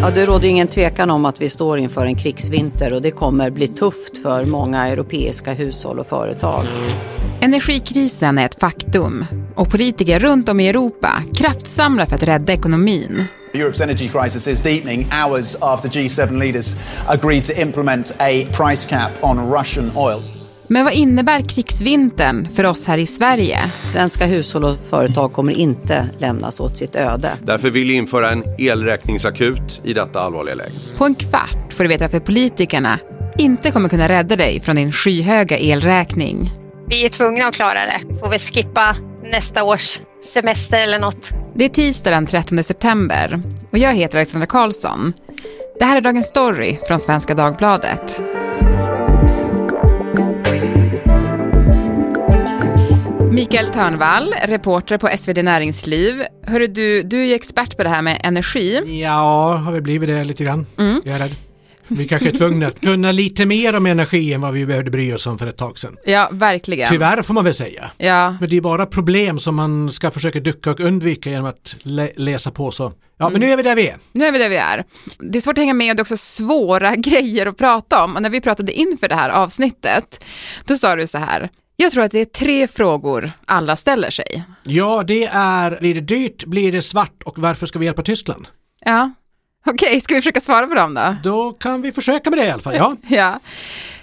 Ja, det råder ingen tvekan om att vi står inför en krigsvinter och det kommer bli tufft för många europeiska hushåll och företag. Energikrisen är ett faktum och politiker runt om i Europa kraftsamlar för att rädda ekonomin. Europe's energy crisis is deepening hours after G7 leaders agreed to implement a price cap on Russian oil. Men vad innebär krigsvintern för oss här i Sverige? Svenska hushåll och företag kommer inte lämnas åt sitt öde. Därför vill vi införa en elräkningsakut i detta allvarliga läge. På en kvart får du veta varför politikerna inte kommer kunna rädda dig från din skyhöga elräkning. Vi är tvungna att klara det. Vi får väl skippa nästa års semester eller något. Det är tisdag den 13 september och jag heter Alexandra Karlsson. Det här är Dagens Story från Svenska Dagbladet. Mikael Törnvall, reporter på SvD Näringsliv. Hörru du, du är ju expert på det här med energi. Ja, har vi blivit det lite grann. Mm. Jag är rädd. Vi kanske är tvungna att kunna lite mer om energi än vad vi behövde bry oss om för ett tag sedan. Ja, verkligen. Tyvärr får man väl säga. Ja. Men det är bara problem som man ska försöka ducka och undvika genom att lä läsa på så. Ja, men nu är vi där vi är. Nu är vi där vi är. Det är svårt att hänga med och det är också svåra grejer att prata om. Och när vi pratade inför det här avsnittet, då sa du så här. Jag tror att det är tre frågor alla ställer sig. Ja, det är, blir det dyrt, blir det svart och varför ska vi hjälpa Tyskland? Ja, okej, okay, ska vi försöka svara på dem då? Då kan vi försöka med det i alla fall, ja. ja.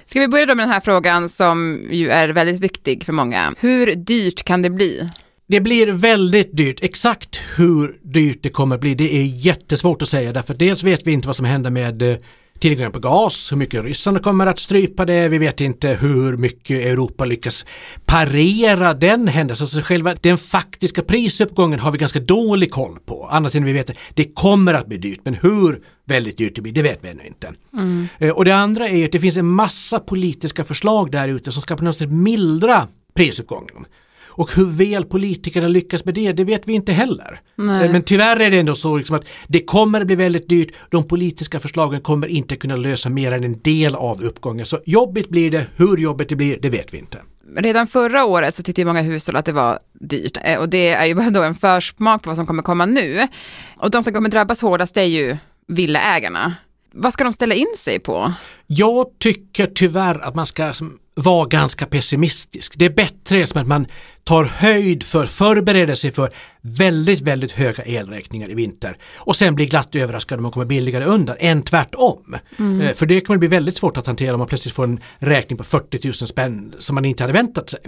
Ska vi börja då med den här frågan som ju är väldigt viktig för många. Hur dyrt kan det bli? Det blir väldigt dyrt. Exakt hur dyrt det kommer att bli, det är jättesvårt att säga därför dels vet vi inte vad som händer med eh, tillgången på gas, hur mycket ryssarna kommer att strypa det, vi vet inte hur mycket Europa lyckas parera den händelsen. Så själva den faktiska prisuppgången har vi ganska dålig koll på, annat än vi vet att det kommer att bli dyrt, men hur väldigt dyrt det blir, det vet vi ännu inte. Mm. Och det andra är att det finns en massa politiska förslag där ute som ska på något sätt mildra prisuppgången. Och hur väl politikerna lyckas med det, det vet vi inte heller. Nej. Men tyvärr är det ändå så liksom att det kommer att bli väldigt dyrt. De politiska förslagen kommer inte kunna lösa mer än en del av uppgången. Så jobbigt blir det, hur jobbigt det blir, det vet vi inte. Redan förra året så tyckte många hushåll att det var dyrt eh, och det är ju bara då en försmak på vad som kommer komma nu. Och de som kommer drabbas hårdast är ju villaägarna. Vad ska de ställa in sig på? Jag tycker tyvärr att man ska vara ganska pessimistisk. Det är bättre som att man tar höjd för, förbereder sig för väldigt, väldigt höga elräkningar i vinter och sen blir glatt överraskad om man kommer billigare undan än tvärtom. Mm. Eh, för det kommer bli väldigt svårt att hantera om man plötsligt får en räkning på 40 000 spänn som man inte hade väntat sig.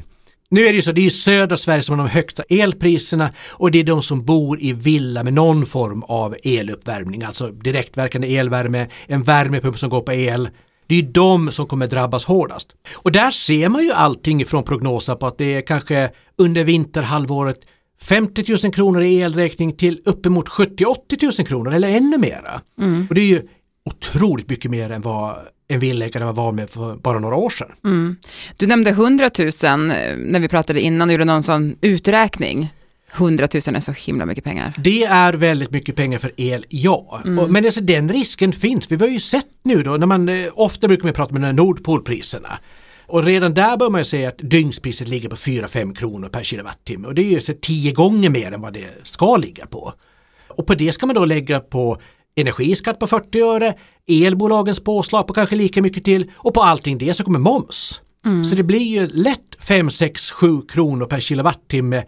Nu är det ju så, det är södra Sverige som har de högsta elpriserna och det är de som bor i villa med någon form av eluppvärmning, alltså direktverkande elvärme, en värmepump som går på el. Det är de som kommer drabbas hårdast. Och där ser man ju allting från prognoser på att det är kanske under vinterhalvåret 50 000 kronor i elräkning till uppemot 70-80 000 kronor eller ännu mera. Mm. Och det är ju otroligt mycket mer än vad en villaägare var med för bara några år sedan. Mm. Du nämnde 100 000 när vi pratade innan och gjorde någon sån uträkning. 100 000 är så himla mycket pengar. Det är väldigt mycket pengar för el, ja. Mm. Men alltså, den risken finns. Vi har ju sett nu då, när man, eh, ofta brukar man prata med Nordpolpriserna. Och redan där bör man ju säga att dygnspriset ligger på 4-5 kronor per kilowattimme och det är ju så tio gånger mer än vad det ska ligga på. Och på det ska man då lägga på energiskatt på 40 öre, elbolagens påslag på kanske lika mycket till och på allting det så kommer moms. Mm. Så det blir ju lätt 5, 6, 7 kronor per kilowattimme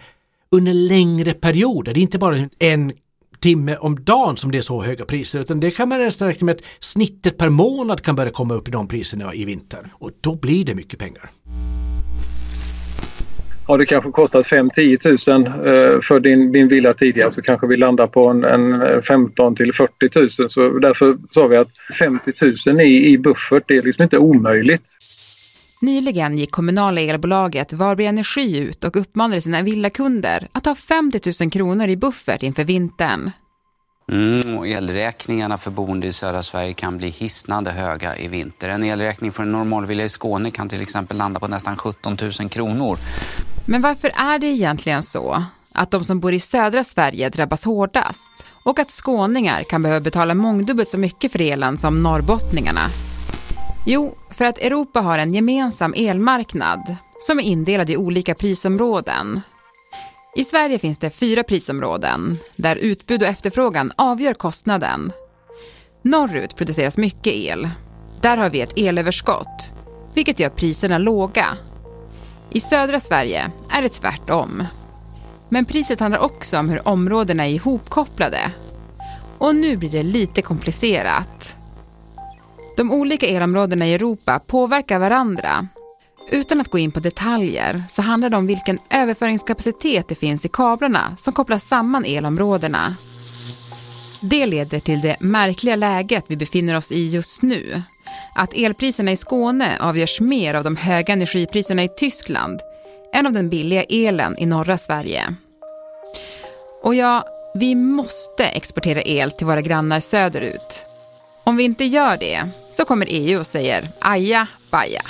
under längre perioder. Det är inte bara en timme om dagen som det är så höga priser utan det kan man nästan räkna med att snittet per månad kan börja komma upp i de priserna i vinter och då blir det mycket pengar. Har det kanske kostat 5-10 000 för din, din villa tidigare så kanske vi landar på en, en eh, 15 till 40 000 så därför sa vi att 50 000 i, i buffert det är liksom inte omöjligt. Nyligen gick kommunala elbolaget Varberg Energi ut och uppmanade sina villakunder att ha 50 000 kronor i buffert inför vintern. Mm, elräkningarna för boende i södra Sverige kan bli hisnande höga i vinter. En elräkning för en normalvilla i Skåne kan till exempel landa på nästan 17 000 kronor. Men varför är det egentligen så att de som bor i södra Sverige drabbas hårdast och att skåningar kan behöva betala mångdubbelt så mycket för elen som norrbottningarna? Jo, för att Europa har en gemensam elmarknad som är indelad i olika prisområden. I Sverige finns det fyra prisområden där utbud och efterfrågan avgör kostnaden. Norrut produceras mycket el. Där har vi ett elöverskott, vilket gör priserna låga. I södra Sverige är det tvärtom. Men priset handlar också om hur områdena är ihopkopplade. Och nu blir det lite komplicerat. De olika elområdena i Europa påverkar varandra. Utan att gå in på detaljer så handlar det om vilken överföringskapacitet det finns i kablarna som kopplar samman elområdena. Det leder till det märkliga läget vi befinner oss i just nu. Att elpriserna i Skåne avgörs mer av de höga energipriserna i Tyskland än av den billiga elen i norra Sverige. Och ja, vi måste exportera el till våra grannar söderut. Om vi inte gör det så kommer EU och säger aja baja.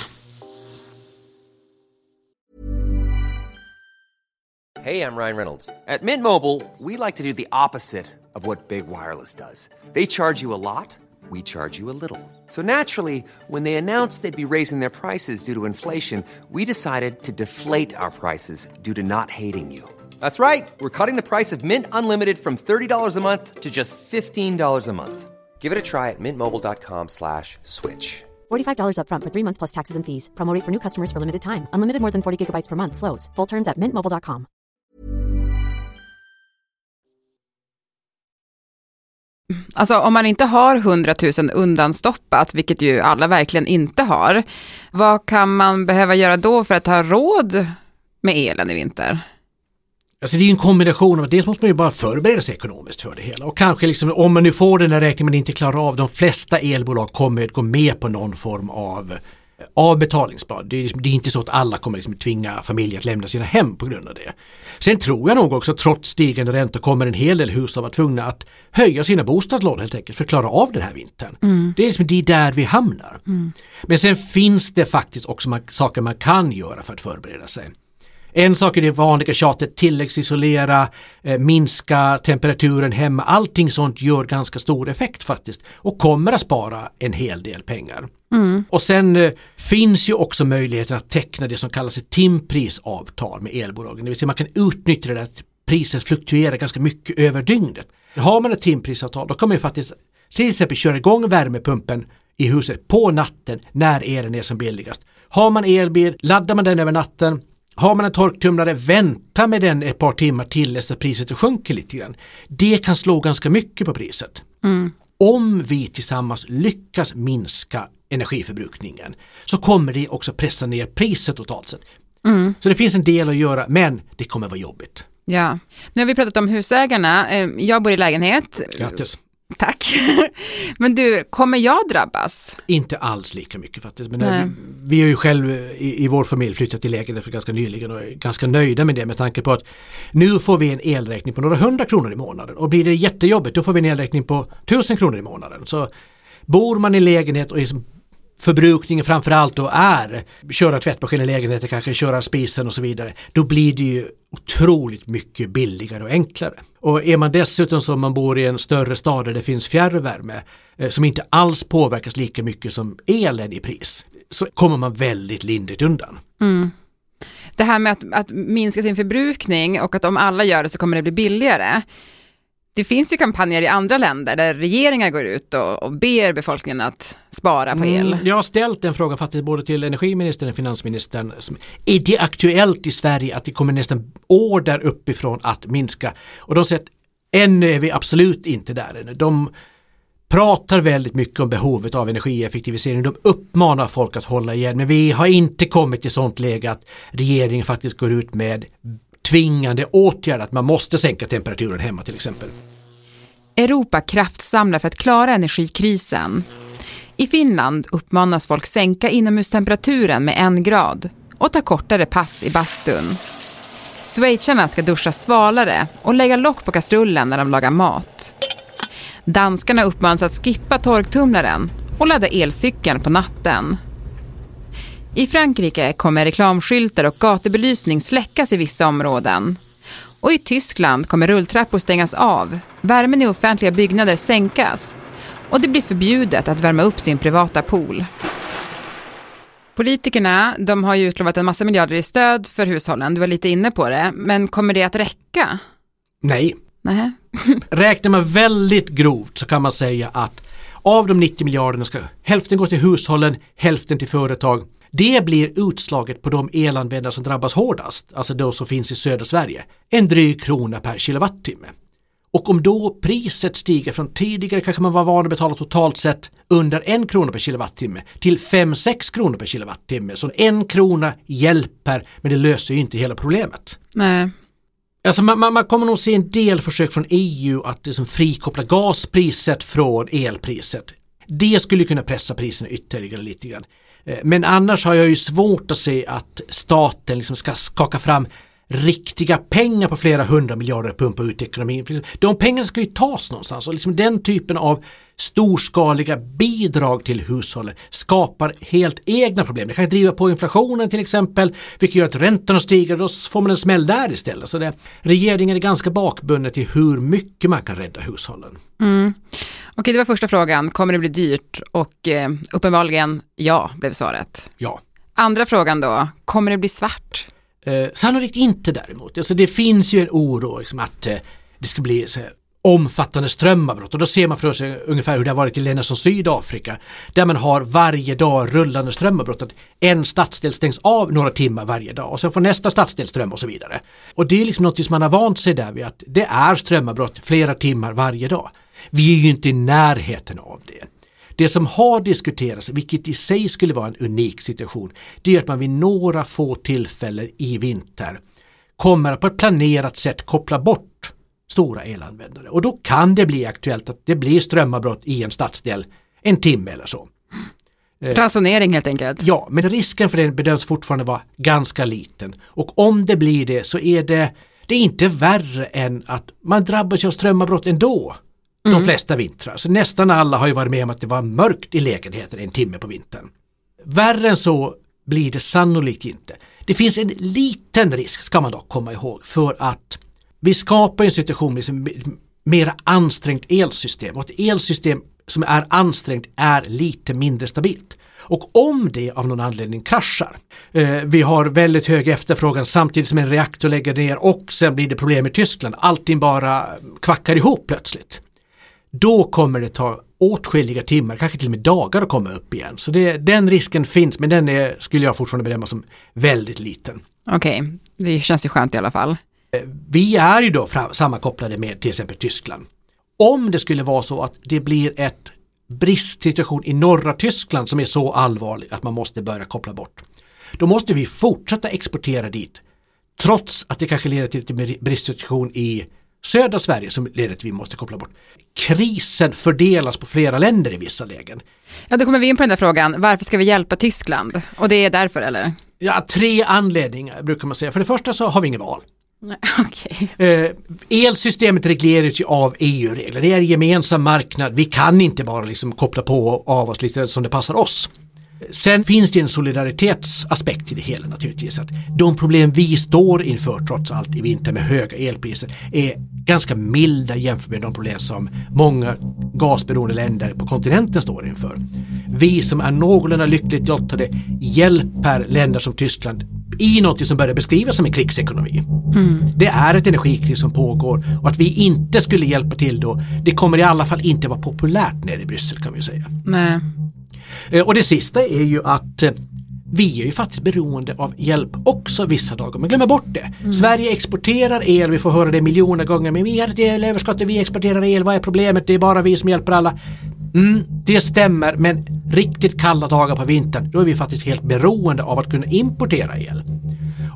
Hej, jag Ryan Reynolds. På Mint Mobile, we like to do the opposite of what Big Wireless does. They charge you a lot, we charge you a little. So naturally, when they announced they'd be raising their prices due to inflation, we decided to deflate our prices due to not hating you. That's right. We're cutting the price of Mint Unlimited from $30 a month to just $15 a month. Give it a try at mintmobile.com slash switch. $45 upfront for three months plus taxes and fees. Promote for new customers for limited time. Unlimited more than 40 gigabytes per month. Slows. Full terms at mintmobile.com. Alltså om man inte har 100 000 undanstoppat, vilket ju alla verkligen inte har, vad kan man behöva göra då för att ha råd med elen i vinter? Alltså det är en kombination av att dels måste man ju bara förbereda sig ekonomiskt för det hela och kanske liksom om man nu får den här räkningen men inte klarar av, de flesta elbolag kommer att gå med på någon form av av betalningsplan. Det är, liksom, det är inte så att alla kommer liksom tvinga familjer att lämna sina hem på grund av det. Sen tror jag nog också trots stigande räntor kommer en hel del hushåll vara tvungna att höja sina bostadslån helt enkelt för att klara av den här vintern. Mm. Det är liksom det är där vi hamnar. Mm. Men sen finns det faktiskt också man, saker man kan göra för att förbereda sig. En sak är det vanliga tjatet, tilläggsisolera, eh, minska temperaturen hemma. Allting sånt gör ganska stor effekt faktiskt och kommer att spara en hel del pengar. Mm. Och sen eh, finns ju också möjligheten att teckna det som kallas ett timprisavtal med elbolagen. Det vill säga man kan utnyttja det att priset fluktuerar ganska mycket över dygnet. Har man ett timprisavtal då kan man ju faktiskt till exempel köra igång värmepumpen i huset på natten när elen är som billigast. Har man elbil, laddar man den över natten har man en torktumlare, vänta med den ett par timmar till dess att priset sjunker lite grann. Det kan slå ganska mycket på priset. Mm. Om vi tillsammans lyckas minska energiförbrukningen så kommer det också pressa ner priset totalt sett. Mm. Så det finns en del att göra men det kommer vara jobbigt. Ja, nu har vi pratat om husägarna. Eh, jag bor i lägenhet. Grattis. Tack. Men du, kommer jag drabbas? Inte alls lika mycket faktiskt. Men vi, vi har ju själv i, i, vår familj flyttat till lägenhet för ganska nyligen och är ganska nöjda med det med tanke på att nu får vi en elräkning på några hundra kronor i månaden och blir det jättejobbigt då får vi en elräkning på tusen kronor i månaden. Så bor man i lägenhet och liksom förbrukningen framförallt då är köra tvättmaskin i lägenheten, kanske köra spisen och så vidare, då blir det ju otroligt mycket billigare och enklare. Och är man dessutom som man bor i en större stad där det finns fjärrvärme eh, som inte alls påverkas lika mycket som elen i pris så kommer man väldigt lindrigt undan. Mm. Det här med att, att minska sin förbrukning och att om alla gör det så kommer det bli billigare. Det finns ju kampanjer i andra länder där regeringar går ut och, och ber befolkningen att spara på el. Mm, jag har ställt den frågan faktiskt både till energiministern och finansministern. Är det aktuellt i Sverige att det kommer nästan order uppifrån att minska? Och de säger att ännu är vi absolut inte där ännu. De pratar väldigt mycket om behovet av energieffektivisering. De uppmanar folk att hålla igen men vi har inte kommit till sånt läge att regeringen faktiskt går ut med tvingande åtgärd att man måste sänka temperaturen hemma till exempel. Europa kraftsamlar för att klara energikrisen. I Finland uppmanas folk sänka inomhustemperaturen med en grad och ta kortare pass i bastun. Schweizarna ska duscha svalare och lägga lock på kastrullen när de lagar mat. Danskarna uppmanas att skippa torktumlaren och ladda elcykeln på natten. I Frankrike kommer reklamskyltar och gatubelysning släckas i vissa områden. Och i Tyskland kommer rulltrappor stängas av, värmen i offentliga byggnader sänkas och det blir förbjudet att värma upp sin privata pool. Politikerna de har ju utlovat en massa miljarder i stöd för hushållen, du var lite inne på det, men kommer det att räcka? Nej. Nej. Räknar man väldigt grovt så kan man säga att av de 90 miljarderna ska hälften gå till hushållen, hälften till företag. Det blir utslaget på de elanvändare som drabbas hårdast, alltså de som finns i södra Sverige, en dryg krona per kilowattimme. Och om då priset stiger från tidigare kanske man var van att betala totalt sett under en krona per kilowattimme till 5-6 kronor per kilowattimme. Så en krona hjälper men det löser ju inte hela problemet. Nej. Alltså man, man, man kommer nog se en del försök från EU att liksom frikoppla gaspriset från elpriset. Det skulle kunna pressa priserna ytterligare lite grann. Eh, men annars har jag ju svårt att se att staten liksom ska skaka fram riktiga pengar på flera hundra miljarder att pumpa ut i ekonomin. Liksom, de pengarna ska ju tas någonstans och liksom den typen av storskaliga bidrag till hushållen skapar helt egna problem. Det kan driva på inflationen till exempel, vilket gör att räntorna stiger och då får man en smäll där istället. Så det, regeringen är ganska bakbunden till hur mycket man kan rädda hushållen. Mm. Okej, det var första frågan. Kommer det bli dyrt? Och eh, uppenbarligen ja, blev svaret. Ja. Andra frågan då, kommer det bli svart? Eh, sannolikt inte däremot. Alltså det finns ju en oro liksom, att eh, det ska bli här, omfattande strömavbrott och då ser man för sig ungefär hur det har varit i länder som Sydafrika där man har varje dag rullande strömavbrott. Att en stadsdel stängs av några timmar varje dag och sen får nästa stadsdel ström och så vidare. Och det är liksom något som man har vant sig där vid att det är strömavbrott flera timmar varje dag. Vi är ju inte i närheten av det. Det som har diskuterats, vilket i sig skulle vara en unik situation, det är att man vid några få tillfällen i vinter kommer att på ett planerat sätt koppla bort stora elanvändare. Och då kan det bli aktuellt att det blir strömavbrott i en stadsdel en timme eller så. Eh, Ransonering helt enkelt. Ja, men risken för det bedöms fortfarande vara ganska liten. Och om det blir det så är det, det är inte värre än att man drabbas av strömavbrott ändå. De flesta vintrar. Så nästan alla har ju varit med om att det var mörkt i lägenheten en timme på vintern. Värre än så blir det sannolikt inte. Det finns en liten risk, ska man dock komma ihåg, för att vi skapar en situation med liksom mer ansträngt elsystem och ett elsystem som är ansträngt är lite mindre stabilt. Och om det av någon anledning kraschar, eh, vi har väldigt hög efterfrågan samtidigt som en reaktor lägger ner och sen blir det problem i Tyskland, allting bara kvackar ihop plötsligt. Då kommer det ta åtskilliga timmar, kanske till och med dagar att komma upp igen. Så det, den risken finns men den är, skulle jag fortfarande bedöma som väldigt liten. Okej, det känns ju skönt i alla fall. Vi är ju då fram, sammankopplade med till exempel Tyskland. Om det skulle vara så att det blir ett bristsituation i norra Tyskland som är så allvarlig att man måste börja koppla bort. Då måste vi fortsätta exportera dit trots att det kanske leder till en bristsituation i södra Sverige som leder till att vi måste koppla bort. Krisen fördelas på flera länder i vissa lägen. Ja, då kommer vi in på den där frågan. Varför ska vi hjälpa Tyskland? Och det är därför eller? Ja, tre anledningar brukar man säga. För det första så har vi inget val. Nej, Okej. Eh, elsystemet regleras ju av EU-regler. Det är en gemensam marknad. Vi kan inte bara liksom koppla på och av oss lite som det passar oss. Sen finns det en solidaritetsaspekt i det hela naturligtvis. Att de problem vi står inför trots allt i vinter med höga elpriser är ganska milda jämfört med de problem som många gasberoende länder på kontinenten står inför. Vi som är någorlunda lyckligt lottade hjälper länder som Tyskland i något som börjar beskrivas som en krigsekonomi. Det är ett energikrig som pågår och att vi inte skulle hjälpa till då, det kommer i alla fall inte vara populärt nere i Bryssel kan vi säga. Nej. Eh, Och det sista är ju att eh, vi är ju faktiskt beroende av hjälp också vissa dagar. Men glömmer bort det. Sverige exporterar el, vi får höra det miljoner gånger. Men vi har ett elöverskott vi exporterar el. Vad är problemet? Det är bara vi som hjälper alla. Mm, det stämmer men riktigt kalla dagar på vintern då är vi faktiskt helt beroende av att kunna importera el.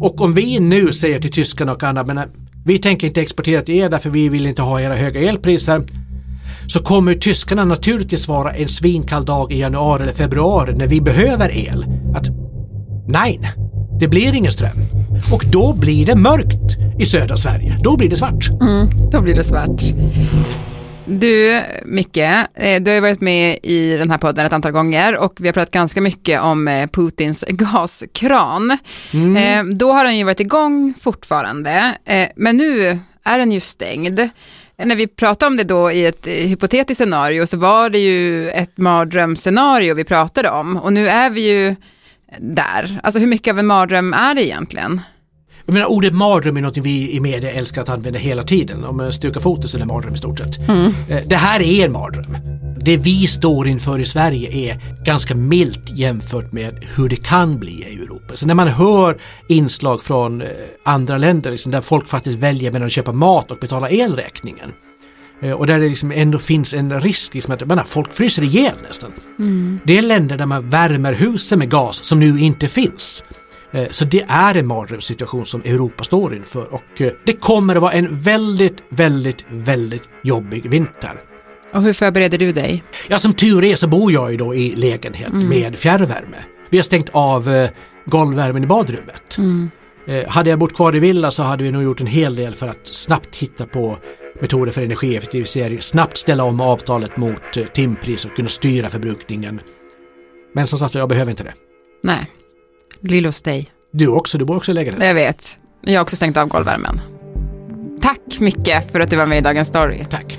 Och om vi nu säger till tyskarna och andra men eh, vi tänker inte exportera till er därför vi vill inte ha era höga elpriser så kommer tyskarna naturligtvis vara en svinkall dag i januari eller februari när vi behöver el. Att nej, det blir ingen ström. Och då blir det mörkt i södra Sverige. Då blir det svart. Då blir det svart. Du, Micke, eh, du har ju varit med i den här podden ett antal gånger och vi har pratat ganska mycket om eh, Putins gaskran. Eh, Då har den ju varit igång fortfarande, men nu är den ju stängd. När vi pratade om det då i ett eh, hypotetiskt scenario så var det ju ett mardrömsscenario vi pratade om och nu är vi ju där. Alltså hur mycket av en mardröm är det egentligen? Jag menar ordet mardröm är något vi i media älskar att använda hela tiden. Om man stukar foten så är det mardröm i stort sett. Eh, Det här är en mardröm. Det vi står inför i Sverige är ganska milt jämfört med hur det kan bli i Europa. Så när man hör inslag från eh, andra länder liksom, där folk faktiskt väljer mellan att köpa mat och betala elräkningen. Eh, och där det liksom ändå finns en risk liksom att menar, folk fryser ihjäl nästan. Mm. Det är länder där man värmer husen med gas som nu inte finns. Eh, så det är en mardrömssituation som Europa står inför och det kommer att vara en väldigt, väldigt, väldigt jobbig vinter. Och hur förbereder du dig? Ja, som tur är så bor jag ju då i lägenhet mm. med fjärrvärme. Vi har stängt av eh, golvvärmen i badrummet. Mm. Eh, hade jag bott kvar i villa så hade vi nog gjort en hel del för att snabbt hitta på metoder för energieffektivisering, snabbt ställa om avtalet mot eh, timpris och kunna styra förbrukningen. Men som sagt, jag behöver inte det. Nej, lill hos dig. Du också, du bor också i lägenhet. Jag vet. Jag har också stängt av golvvärmen. Tack mycket för att du var med i Dagens Story. Tack.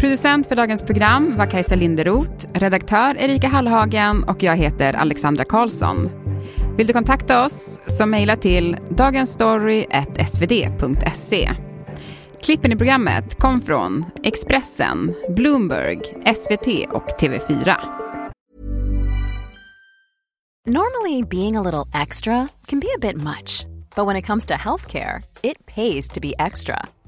Producent för dagens program var Kajsa Linderoth, redaktör Erika Hallhagen och jag heter Alexandra Karlsson. Vill du kontakta oss så mejla till dagensstory.svd.se. Klippen i programmet kom från Expressen, Bloomberg, SVT och TV4. Normally being a little extra can be a bit much, but when it comes to healthcare, it pays to be extra.